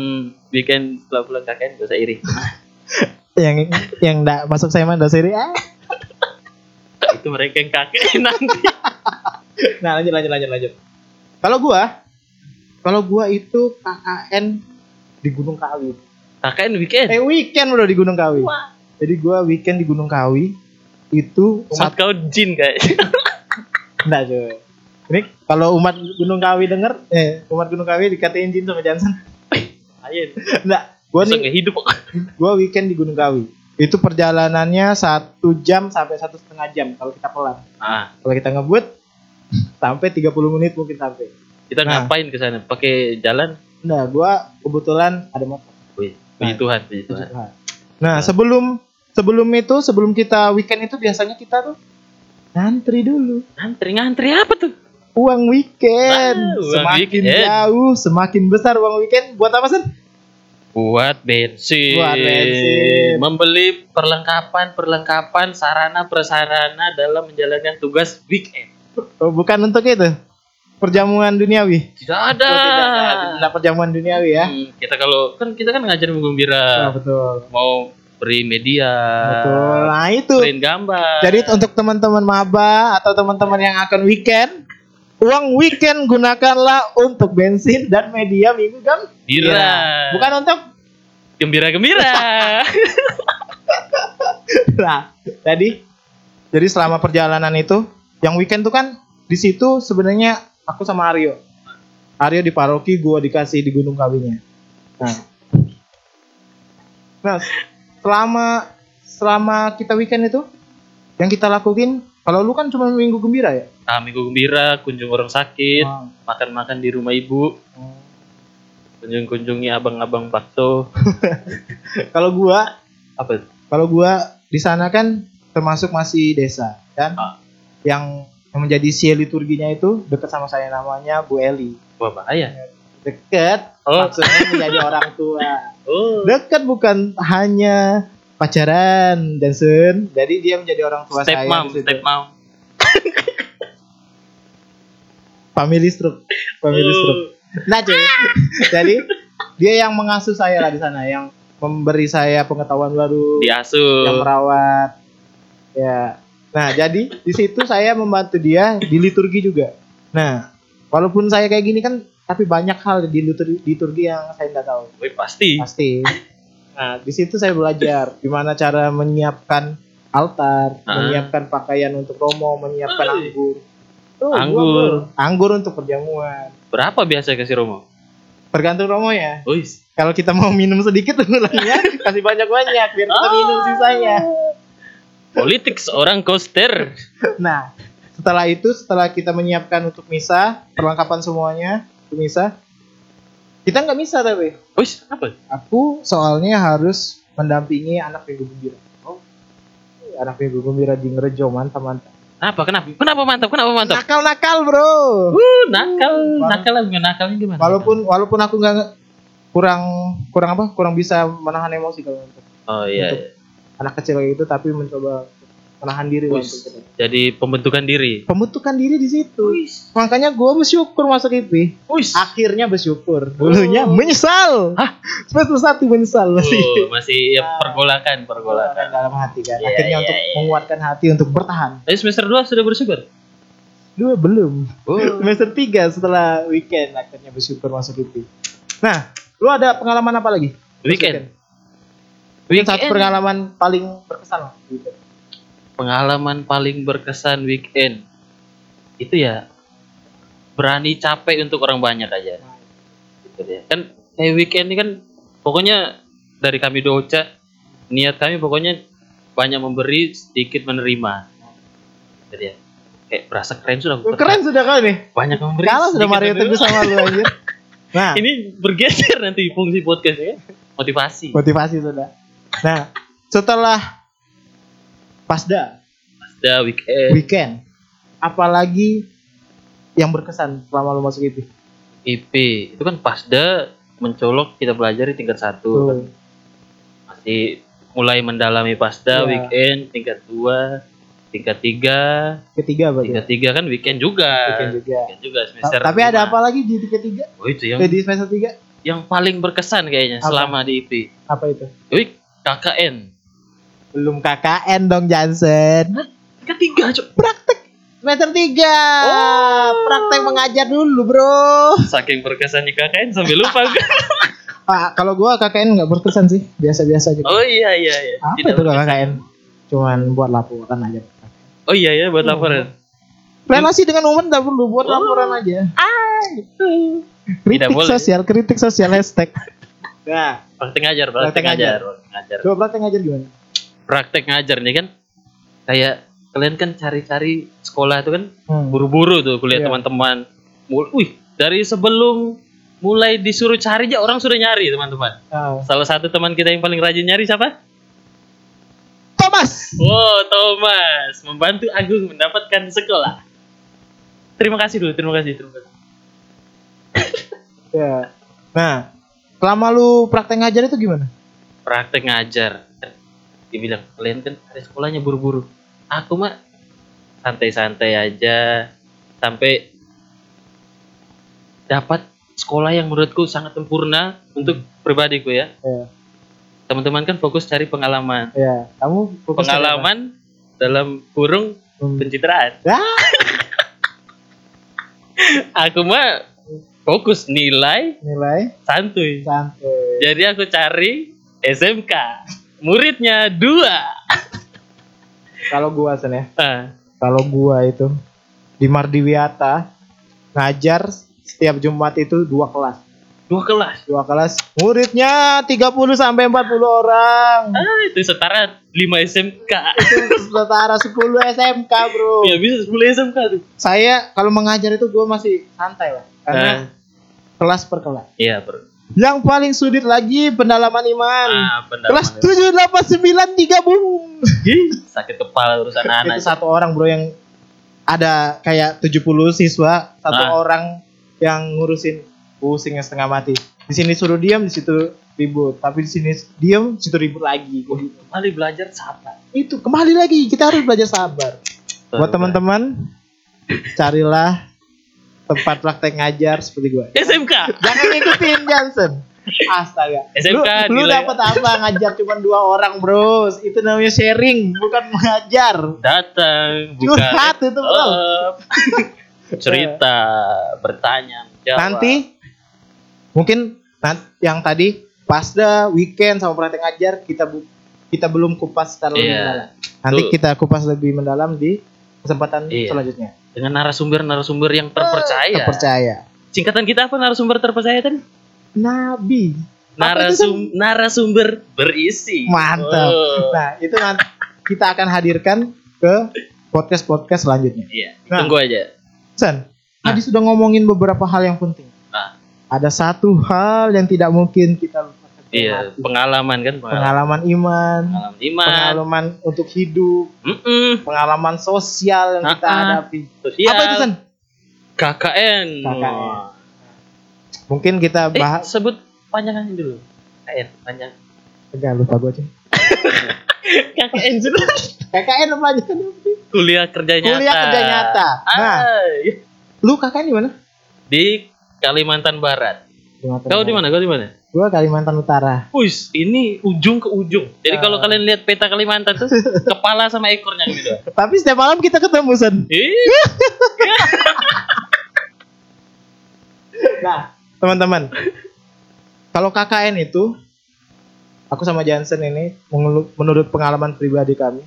weekend setelah pulang KKN gak usah iri. Yang yang enggak masuk saya mah seri. Ah. itu mereka yang KKN nanti. Nah, lanjut lanjut lanjut lanjut. Kalau gua kalau gua itu KKN di Gunung Kawi. KKN weekend. Eh weekend bro di Gunung Kawi. Wah. Jadi gua weekend di Gunung Kawi itu Umat kau jin kayak. enggak cuy. Ini kalau umat Gunung Kawi denger, eh umat Gunung Kawi dikatain jin sama Johnson. Ayo. Enggak, Gua nih hidup gua weekend di Gunung Kawi. Itu perjalanannya satu jam sampai satu setengah jam kalau kita pelan. ah Kalau kita ngebut sampai 30 menit mungkin sampai. kita Nah. ngapain ke sana pakai jalan Nah, gua kebetulan ada motor. Wih, puji Nah. Tuhan puji Tuhan Nah, sebelum sebelum itu, sebelum kita weekend itu biasanya kita tuh ngantri dulu. ngantri ngantri apa tuh Uang weekend. Ah, uang semakin weekend. jauh, semakin besar uang weekend. Buat apa sih? buat bensin, Buat bensin. membeli perlengkapan perlengkapan sarana prasarana dalam menjalankan tugas weekend bukan untuk itu. Perjamuan duniawi. tidak ada Oh, tidak, tidak perjamuan duniawi ya. Hmm, kita kalau kan kita kan ngajarin menggembira Oh, betul. mau beri media Betul. Nah, itu. print gambar Jadi untuk teman-teman maba atau teman-teman yang akan weekend, uang weekend gunakanlah untuk bensin dan media minggu kan? bira Bukan untuk gembira gembira Nah, tadi jadi selama perjalanan itu, yang weekend tuh kan di situ sebenarnya aku sama Aryo. Aryo di paroki, gua dikasih di Gunung Kawinya. Nah, nah selama selama kita weekend itu, yang kita lakuin, kalau lu kan cuma minggu gembira ya. ah minggu gembira kunjung orang sakit Ah. makan makan di rumah ibu kunjung kunjungi abang abang bakso Kalau gua, apa kalau gua di sana kan termasuk masih desa, kan? Ah. Yang yang menjadi sie liturginya itu dekat sama saya namanya Bu Eli. wah bahaya Deket, oh maksudnya menjadi orang tua. oh Dekat bukan hanya pacaran dan sen, jadi dia menjadi orang tua step saya. mom step mom Family stroke, family Oh. stroke. Nah, cuy. jadi dia yang mengasuh saya lah di sana, yang memberi saya pengetahuan baru, yang diasuh merawat. Ya. Nah, jadi di situ saya membantu dia di liturgi juga. Nah, walaupun saya kayak gini kan, tapi banyak hal di liturgi, liturgi yang saya nggak tahu. Wih, pasti Pasti. Nah, di situ saya belajar gimana cara menyiapkan altar, Ah. menyiapkan pakaian untuk romo, menyiapkan anggur. Tuh, Anggur. gua, anggur untuk perjamuan. berapa biasa kasih romo Tergantung romo ya. Kalau kita mau minum sedikit ulangnya, kasih banyak-banyak biar kita Ah. minum sisanya. Politik seorang koster Nah, setelah itu, setelah kita menyiapkan untuk misa, perlengkapan semuanya untuk misa, kita nggak misa tapi. Wih, apa Aku soalnya harus mendampingi anak minggu gembira. Oh, anak minggu gembira di Ngerejo mantap mantap. Kenapa? Kenapa? Kenapa mantap? Kenapa mantap? Nakal nakal bro. Uh, nakal, Wal- nakal lah, nakalnya gimana? Walaupun walaupun aku nggak kurang kurang apa kurang bisa menahan emosi kalau untuk oh iya, untuk- iya. Anak kecil kayak gitu tapi mencoba menahan diri itu. jadi pembentukan diri. Pembentukan diri di situ. Makanya gue bersyukur masuk IP. Wih, Akhirnya bersyukur. Dulunya menyesal. Hah? Semester satu menyesal masih. Oh, masih ya, Ah. pergolakan, pergolakan. dalam hati kan. Iya, Akhirnya iya, untuk iya. menguatkan hati untuk bertahan. Tapi semester 2 sudah bersyukur. Dua belum. Oh. Semester tiga setelah weekend akhirnya bersyukur masuk IP. Nah, lu ada pengalaman apa lagi? Weekend. Weekend. Satu Weekend. pengalaman paling berkesan lah. weekend. Pengalaman paling berkesan weekend. Itu ya berani capek untuk orang banyak aja. Gitu. Kan kayak weekend ini kan pokoknya dari kami doca niat kami pokoknya banyak memberi sedikit menerima. Gitu ya. Kayak berasa keren sudah. Keren sudah kali nih. Banyak memberi. Kalah sudah Mario. Teguh sama lu anjir. Nah, Ini bergeser nanti fungsi podcastnya. Motivasi. motivasi sudah. Nah, setelah pasda Ada weekend. weekend, apalagi yang berkesan selama lu masuk IP? IP itu kan pasda mencolok kita belajar di tingkat satu kan. Masih mulai mendalami pasda Iya. weekend tingkat dua tingkat tiga Ketiga berarti. tingkat tiga kan weekend juga Weekend juga. Weekend juga semester Tapi ada lima. apa lagi di ketiga? oh itu yang Eh, di semester tiga? yang paling berkesan kayaknya Apa? selama di IP Apa itu? Wih, KKN Belum KKN dong Jansen. ketiga cok Praktek semester tiga. Oh. Praktek mengajar dulu bro. saking berkesannya KKN sampai lupa Ah, kalau gua KKN nggak berkesan sih, biasa-biasa aja. oh iya iya iya Apa Tidak itu berkesan. KKN? Cuman buat laporan aja. oh iya ya buat Hmm. laporan Relasi dengan umum tak perlu buat Oh. laporan aja. ah itu Kritik sosial, kritik sosial hashtag. Nah, praktek ngajar praktek, Praktek ngajar. ngajar praktek ngajar coba praktek ngajar gimana? praktek ngajar nih kan kayak kalian kan cari-cari sekolah itu kan Hmm. buru-buru tuh kuliah Iya. teman-teman wih dari sebelum mulai disuruh cari aja orang sudah nyari teman-teman Ah. salah satu teman kita yang paling rajin nyari siapa Thomas. Wow Thomas membantu Agung mendapatkan sekolah terima kasih dulu terima kasih terima kasih Ya. Nah, selama lu praktek ngajar itu gimana? praktek ngajar. Dibilang kalian kan hari sekolahnya buru-buru. Aku mah santai-santai aja. Sampai dapat sekolah yang menurutku sangat sempurna untuk pribadiku ya. Ya, teman-teman kan fokus cari pengalaman. Ya. Kamu fokus pengalaman dalam kurung Hmm. pencitraan. Ya, aku mah fokus nilai nilai santuy santai. jadi aku cari SMK muridnya dua Kalau gua sen ya, ah, kalau gua itu di Mardiwiata ngajar setiap Jumat itu dua kelas. dua kelas Dua kelas muridnya 30 sampai 40 orang. ah, itu setara 5 SMK Itu setara 10 SMK, Bro. ya bisa 10 SMK tuh Saya kalau mengajar itu gua masih santai lah. Karena Ah, kelas per kelas. iya bro Yang paling sulit lagi pendalaman iman. ah, pendalaman kelas 7 8 9 digabung. Sakit kepala urusan anak itu satu orang, Bro, yang ada kayak 70 siswa, satu Ah. orang yang ngurusin pusing yang setengah mati. Di sini suruh diam, di situ ribut. Tapi di sini diam, di situ ribut lagi. Gitu. kembali belajar sabar Itu kembali lagi kita harus belajar sabar. Buat teman-teman, carilah tempat praktek ngajar seperti gue. SMK Jangan ngikutin Johnson. Astaga. SMK lu, lu dapat apa ngajar cuma dua orang, Bro? Itu namanya sharing, bukan mengajar. datang bukan Curhat itu, Bro. cerita bertanya menjawab. Nanti mungkin yang tadi pas dah weekend sama praktek ngajar kita bu- kita belum kupas secara lebih Iya. mendalam. Nanti Tuh. kita kupas lebih mendalam di kesempatan Iya. selanjutnya. Dengan narasumber-narasumber yang terpercaya Terpercaya. singkatan kita apa narasumber terpercaya tadi Nabi. Narasum narasumber berisi Mantap. Oh. Nah, itu nanti kita akan hadirkan ke podcast-podcast selanjutnya. iya Nah. tunggu aja San, tadi sudah ngomongin beberapa hal yang penting. Ah. Ada satu hal yang tidak mungkin kita lupakan. Iya Mati. pengalaman kan pengalaman Pengalaman iman, pengalaman iman pengalaman untuk hidup, Mm-mm. pengalaman sosial yang kita Ah, ah. hadapi. sosial Apa itu San? KKN KKN. Mungkin kita eh bahas. sebut panjangannya dulu KKN panjang Enggak lupa gue aja. KKN dulu KKN apa aja kan? kuliah kerja nyata Kuliah kerja nyata. Nah. Ah, iya. Lu KKN di mana? di Kalimantan Barat Kalimantan kau di mana kau di mana Gua Kalimantan Utara. Wis, ini ujung ke ujung. Jadi Ah. kalau kalian lihat peta Kalimantan tuh kepala sama ekornya gitu. Tapi setiap malam kita ketemu. Ih, Nah, teman-teman. Kalau KKN itu aku sama Jansen ini menurut pengalaman pribadi kami,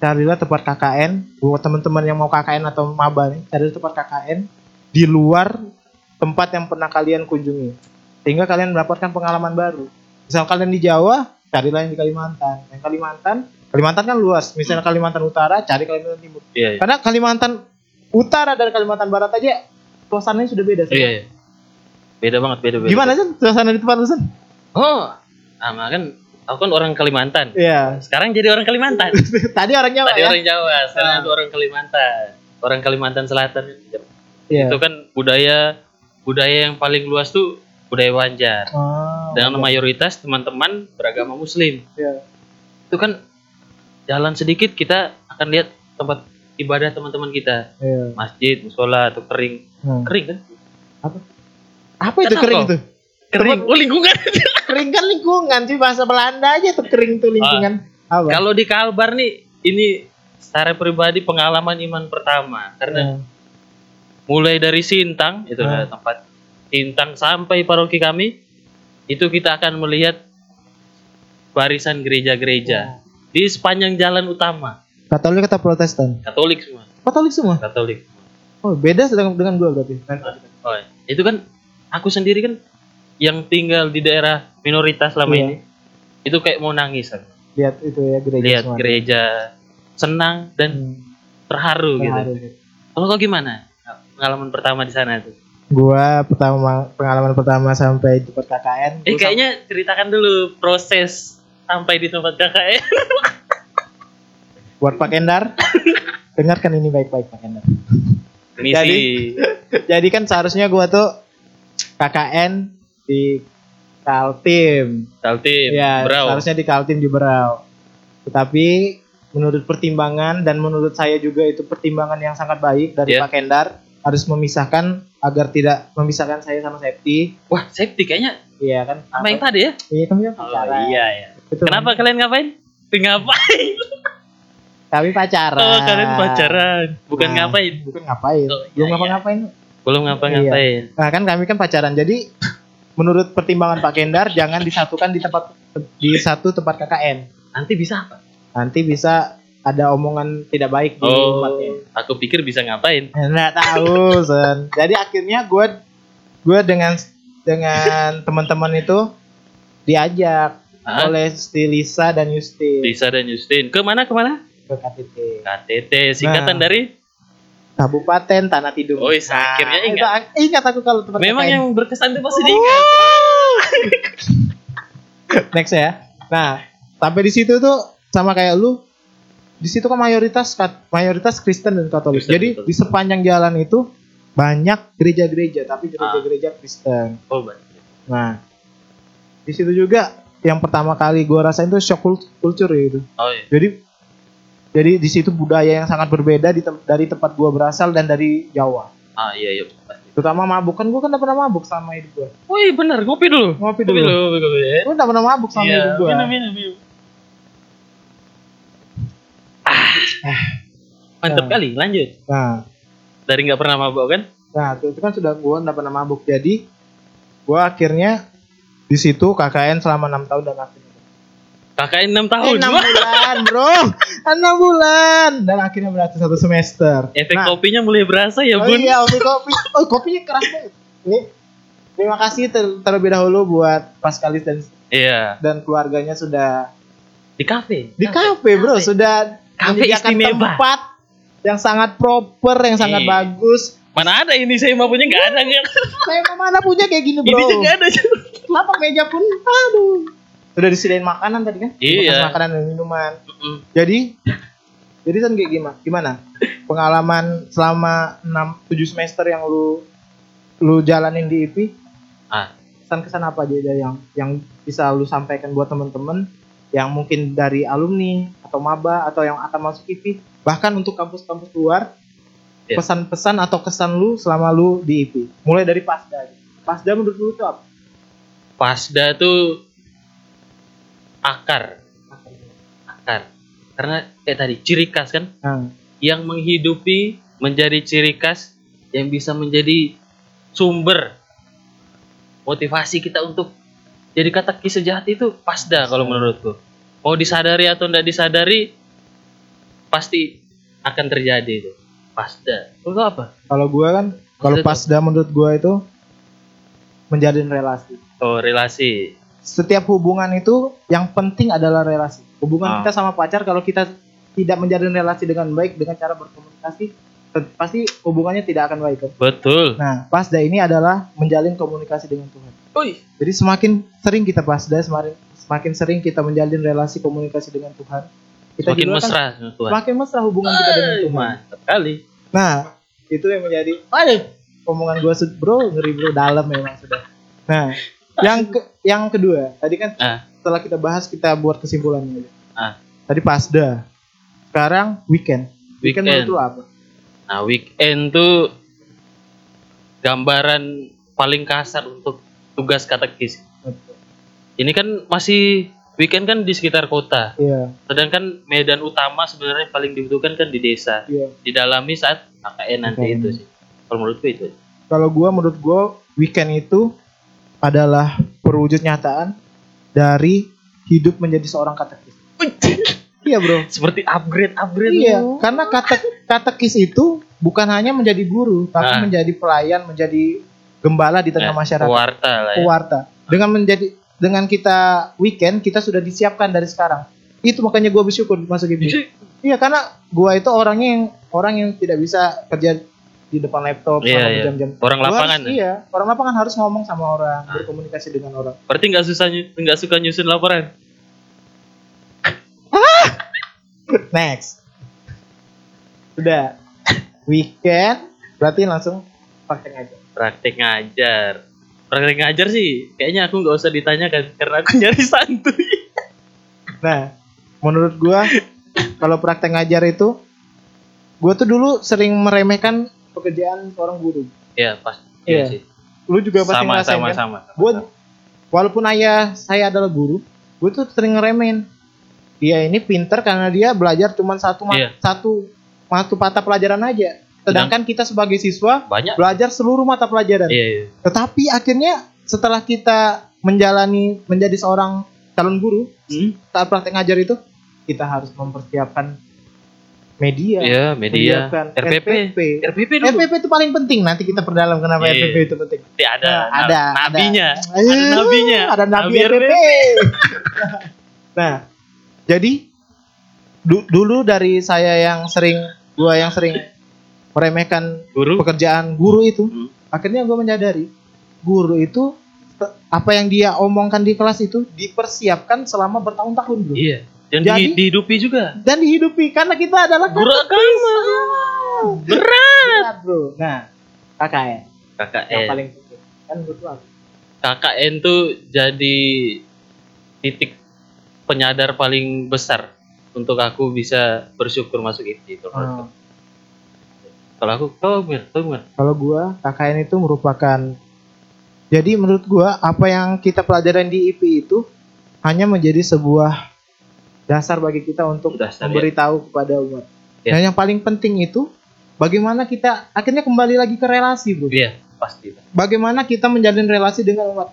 carilah tempat KKN buat teman-teman yang mau KKN atau maba nih, carilah tempat KKN di luar tempat yang pernah kalian kunjungi. Sehingga kalian mendapatkan pengalaman baru. Misal kalian di Jawa, carilah yang di Kalimantan. Yang Kalimantan, Kalimantan kan luas. Misalnya Kalimantan Utara, cari Kalimantan Timur. iya, iya. Karena Kalimantan Utara dan Kalimantan Barat aja suasananya sudah beda. San. Iya, iya. Beda banget, beda beda. Gimana sih suasana di tempat lu San? Oh, sama kan aku kan orang Kalimantan. Iya. Sekarang jadi orang Kalimantan. Tadi orang Jawa Tadi ya. orang Jawa, sekarang Ah. aku orang Kalimantan. Orang Kalimantan Selatan. Iya. Itu kan budaya budaya yang paling luas tuh budaya Banjar. Oh, Dengan oke. mayoritas teman-teman beragama Muslim. Iya. Itu kan jalan sedikit kita akan lihat tempat ibadah teman-teman kita. Iya. masjid, musola atau kering. Hmm. Kering kan? Apa itu Kenapa? kering itu? Kering. Oh, lingkungan. Kering kan lingkungan sih bahasa Belanda aja tuh kering tuh lingkungan. Apa? Kalau di Kalbar nih ini secara pribadi pengalaman iman pertama karena Iya. Mulai dari Sintang itu Hmm. tempat Sintang sampai paroki kami itu kita akan melihat barisan gereja-gereja di sepanjang jalan utama Katolik atau Protestan? Katolik semua Katolik semua. Katolik Oh, beda dengan dengan gua berarti. oh, itu kan aku sendiri kan yang tinggal di daerah minoritas selama Iya. ini itu kayak mau nangis aku. lihat itu ya gereja lihat semua. gereja senang dan Hmm, terharu gitu. terharu. Kalau kau gimana? Pengalaman pertama di sana tuh. gua pertama pengalaman pertama sampai di tempat KKN Eh kayaknya ceritakan dulu proses sampai di tempat KKN. buat Pak Kendar dengarkan ini baik-baik Pak Kendar Misi Jadi- jadi kan seharusnya gua tuh KKN di Kaltim Kaltim, ya Brau. seharusnya di Kaltim di Berau tetapi menurut pertimbangan dan menurut saya juga itu pertimbangan yang sangat baik dari Iya. Pak Kendar harus memisahkan agar tidak memisahkan saya sama Septi Wah, safety kayaknya iya kan sama yang tadi ya? iya kan dia Oh pacaran iya ya. Betul. Kenapa kalian ngapain? Ngapain? kami pacaran Oh, kalian pacaran. Bukan Nah. ngapain. bukan ngapain Oh, iya, belum iya. ngapa-ngapain Belum ngapa-ngapain. nah kan kami kan pacaran jadi menurut pertimbangan Pak Kendar jangan disatukan di tempat di satu tempat KKN Nanti bisa apa? nanti bisa ada omongan tidak baik di Oh, umatnya aku pikir bisa ngapain. Nggak tahu, Sen. Jadi akhirnya gue gue dengan dengan teman-teman itu diajak Hah? oleh Stilisa dan Justin Lisa dan Justin. Ke mana? Ke mana? ke KTT. KTT singkatan Nah. dari Kabupaten Tanah Tidung. Oh, akhirnya itu ingat. ak- ingat aku kalau tempat Memang KKN. yang berkesan itu pasti diingat. next ya. Nah, sampai di situ tuh sama kayak lu di situ kan mayoritas mayoritas Kristen dan Katolik. Kristen, Jadi betul. di sepanjang jalan itu banyak gereja-gereja, tapi gereja-gereja Kristen. Oh, baik. Nah, di situ juga yang pertama kali gua rasain tuh shock cult- culture ya itu. Oh iya. Jadi jadi di situ budaya yang sangat berbeda di tem- dari tempat gua berasal dan dari Jawa. Ah iya iya. pasti. Terutama mabuk kan gua kan udah pernah mabuk sama hidup gua. Wih bener, ngopi dulu. Ngopi Ngopi dulu. Ngopi dulu ya. Gua udah pernah mabuk sama Iya, hidup gua. minum, minum, minum. Ah. Mantap Nah. kali, lanjut. Nah, Dari nggak pernah mabok kan? nah itu kan sudah gua udah pernah mabuk. Jadi gua akhirnya di situ KKN selama enam tahun dan akhirnya KKN 6 Eh, tahun. enam Wah, bulan bro enam bulan dan akhirnya berarti satu semester Efek Nah, kopinya mulai berasa ya, Oh Bun. iya, kopi kopi. Oh, kopinya keras banget. Ini terima kasih ter- terlebih dahulu buat Paskalis dan Iya, dan keluarganya sudah di kafe. di kafe, Bro. Kafe. Sudah Kafe istimewa. tempat yang sangat proper, yang sangat Iya. bagus. Mana ada ini saya mau punya nggak ada kan? Saya mana punya kayak gini, Bro. Ini juga ada. Kenapa meja pun aduh. Sudah disediain makanan tadi kan? Iya. Makan Makanan dan minuman. Mm-mm. Jadi jadi kan kayak gimana? Gimana? Pengalaman selama 6 7 semester yang lu lu jalanin di IP Ah, kesan-kesan apa aja yang yang bisa lu sampaikan buat temen-temen yang mungkin dari alumni atau maba atau yang akan masuk IP bahkan untuk kampus-kampus luar Iya. pesan-pesan atau kesan lu selama lu di IP mulai dari pasda pasda menurut lu itu apa? Pasda tuh akar, akar. Karena kayak tadi ciri khas kan? Nah, yang menghidupi menjadi ciri khas yang bisa menjadi sumber motivasi kita untuk jadi kata kisah sejati itu pasda kalau menurutku. Mau disadari atau tidak disadari pasti akan terjadi itu. Pasda itu apa? Kalau gua kan kalau Pasda pasda menurut gua itu menjalin relasi. Oh relasi. Setiap hubungan itu yang penting adalah relasi. Hubungan kita sama pacar kalau kita tidak menjalin relasi dengan baik dengan cara berkomunikasi pasti hubungannya tidak akan baik. kan? betul Nah, pasda ini adalah menjalin komunikasi dengan Tuhan. Ui. Jadi semakin sering kita pasda, semakin semakin sering kita menjalin relasi komunikasi dengan Tuhan, kita semakin mesra Tuhan semakin mesra hubungan kita dengan Tuhan. mantap kali Nah, itu yang menjadi aduh, omongan gua sud- bro, ngeri bro, dalam memang sudah. Nah, yang ke, yang kedua, tadi kan ah setelah kita bahas kita buat kesimpulannya aja. Ah. Tadi pasda. Sekarang weekend. Weekend, Weekend. menurut lu apa? Nah, weekend tuh gambaran paling kasar untuk tugas katekis. Ini kan masih weekend kan di sekitar kota. Iya, Sedangkan medan utama sebenarnya paling dibutuhkan kan di desa. iya. Didalami saat KKN nanti itu sih. Kalau menurutku itu. Kalau gua menurut gua weekend itu adalah perwujud nyataan dari hidup menjadi seorang katekis. Iya, Bro. Seperti upgrade upgrade. Iya, karena kate katekis itu bukan hanya menjadi guru, tapi Ah. menjadi pelayan, menjadi gembala di tengah Eh, masyarakat. Pewarta lah ya. Pewarta. Dengan menjadi dengan kita weekend kita sudah disiapkan dari sekarang. Itu makanya gua bersyukur masuk IPI. Iya karena gua itu orangnya yang orang yang tidak bisa kerja di depan laptop Iya, selama iya. berjam-jam. orang Gua lapangan. harus- ya? iya, orang lapangan harus ngomong sama orang, Ah. berkomunikasi dengan orang. Berarti nggak susah nggak suka nyusun laporan. Next. Sudah. Weekend berarti langsung praktek aja. Praktek ngajar. Praktek ngajar sih kayaknya aku nggak usah ditanyakan karena aku nyari santuy. Nah, menurut gua kalau praktek ngajar itu gua tuh dulu sering meremehkan pekerjaan seorang guru. Ya pas. Iya. Iya sih. Lu juga pasti Sama ngerasain sama kan? sama. Gua walaupun ayah saya adalah guru, gue tuh sering ngeremehin. Dia ini pinter karena dia belajar cuma satu Iya. satu satu mata pelajaran aja. Sedangkan kita sebagai siswa Banyak. belajar seluruh mata pelajaran. Iya, iya. Tetapi akhirnya setelah kita menjalani menjadi seorang calon guru Hmm? saat praktek ngajar itu kita harus mempersiapkan media, Iya, media. RPP. SPP. RPP dulu. RPP itu paling penting. Nanti kita perdalam kenapa Iya. RPP itu penting. Nanti ada, Nah, na- ada, nabinya. ada. Ada nabinya. Ada nabi, Nabi RPP. nah, jadi du- dulu dari saya yang sering gua yang sering meremehkan Guru. pekerjaan guru itu, Hmm. akhirnya gua menyadari guru itu apa yang dia omongkan di kelas itu dipersiapkan selama bertahun-tahun bro Iya. Dan Jadi- di, dihidupi juga. dan dihidupi karena kita adalah Guru agama. Berat. Berat, bro nah KKN yang KKN. paling penting kan betul KKN tuh jadi titik penyadar paling besar untuk aku bisa bersyukur masuk itu. itu Hmm. Kalau aku, kau Mir, kau Mir. Kalau gua KKN itu merupakan jadi menurut gua apa yang kita pelajaran di IP itu hanya menjadi sebuah dasar bagi kita untuk Dasar, ya. memberitahu kepada umat. Ya. Dan yang paling penting itu bagaimana kita akhirnya kembali lagi ke relasi, Bro. Iya, pasti. Bagaimana kita menjalin relasi dengan umat.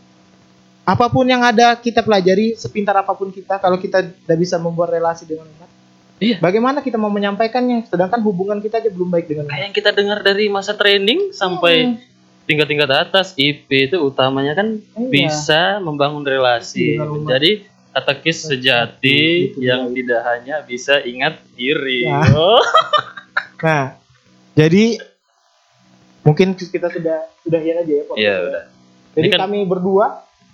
Apa pun yang ada kita pelajari sepintar apa pun kita kalau kita tidak bisa membuat relasi dengan umat. Iya. Bagaimana kita mau menyampaikannya sedangkan hubungan kita aja belum baik dengan Kayak umat. yang kita dengar dari masa training sampai Hmm. tingkat-tingkat atas IP itu utamanya kan Iya. bisa membangun relasi umat. menjadi katekis sejati Itu yang dia. tidak hanya bisa ingat diri. Ya. Oh. Nah, jadi mungkin kita sudah sudahin aja ya podcast Iya, ya. udah. Jadi kan- kami berdua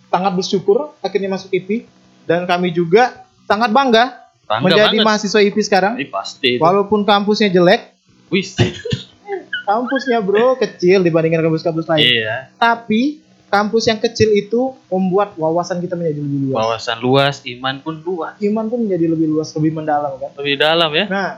sangat bersyukur akhirnya masuk IP dan kami juga sangat bangga, Bangga menjadi banget. mahasiswa IP sekarang. Ini pasti itu. Walaupun kampusnya jelek, Wis. kampusnya bro kecil dibandingkan kampus-kampus lain. iya. Tapi kampus yang kecil itu membuat wawasan kita menjadi lebih luas. Wawasan luas, iman pun luas. Iman pun menjadi lebih luas, lebih mendalam kan. Lebih dalam ya. Nah,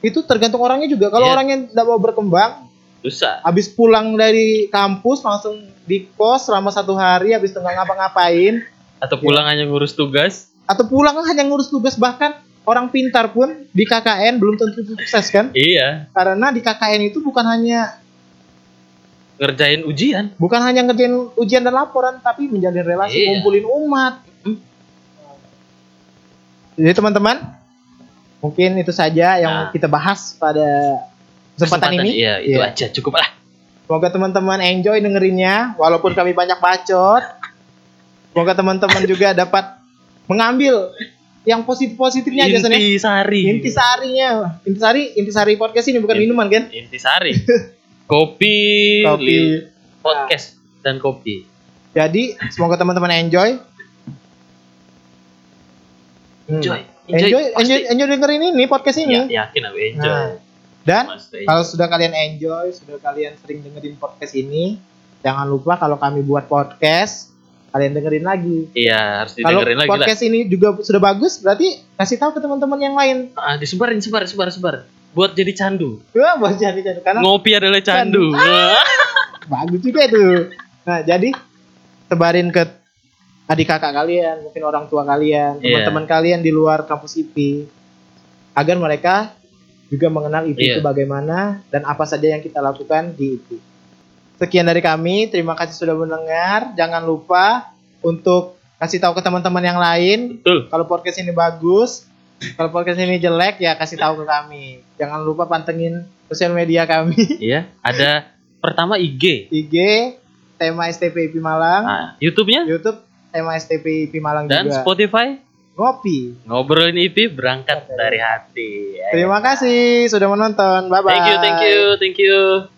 itu tergantung orangnya juga. Kalau Iya. orangnya tidak mau berkembang, Susah. habis pulang dari kampus langsung di kos selama satu hari habis itu nggak ngapa-ngapain Atau pulang hanya ngurus tugas. atau pulang hanya ngurus tugas bahkan orang pintar pun di KKN belum tentu sukses kan Iya. karena di KKN itu bukan hanya Ngerjain ujian. bukan hanya ngerjain ujian dan laporan tapi menjalin relasi Iya. ngumpulin umat jadi teman-teman mungkin itu saja yang Nah. kita bahas pada kesempatan, ini Iya, itu Iya. aja cukup lah. Semoga teman-teman enjoy dengerinnya walaupun kami banyak bacot. Semoga teman-teman juga dapat mengambil yang positif-positifnya aja Son, ya. Intisari. Intisarinya. Intisari, intisari podcast ini bukan Inti- minuman kan? Intisari. kopi, Kopi. podcast dan kopi. Jadi semoga teman-teman enjoy. Hmm. Enjoy. Enjoy, pasti. enjoy, enjoy dengerin ini podcast ini. Ya, yakin aku enjoy. Nah, dan kalau sudah kalian enjoy, sudah kalian sering dengerin podcast ini, jangan lupa kalau kami buat podcast, kalian dengerin lagi. Iya, harus Kalau didengerin lagi lah. podcast ini juga sudah bagus, berarti kasih tahu ke teman-teman yang lain. Ah, disebarin, sebar, sebar, sebar. Buat jadi candu. Wah, buat jadi jadi karena Ngopi adalah candu. Ah. bagus juga itu. Nah, jadi sebarin ke adik kakak kalian, mungkin orang tua kalian, Iya. teman-teman kalian di luar kampus IP agar mereka juga mengenal IP itu Iya. bagaimana dan apa saja yang kita lakukan di IP. Sekian dari kami, terima kasih sudah mendengar. Jangan lupa untuk kasih tahu ke teman-teman yang lain Betul. kalau podcast ini bagus, kalau podcast ini jelek ya kasih tahu ke kami. Jangan lupa pantengin sosial media kami. Iya, ada pertama IG. IG tema STP IP Malang, Nah, YouTube-nya YouTube tema STP IP Malang dan juga. Spotify. Ngopi. Ngobrolin IP berangkat dari hati. Terima kasih sudah menonton. Bye bye. Thank you, thank you, thank you.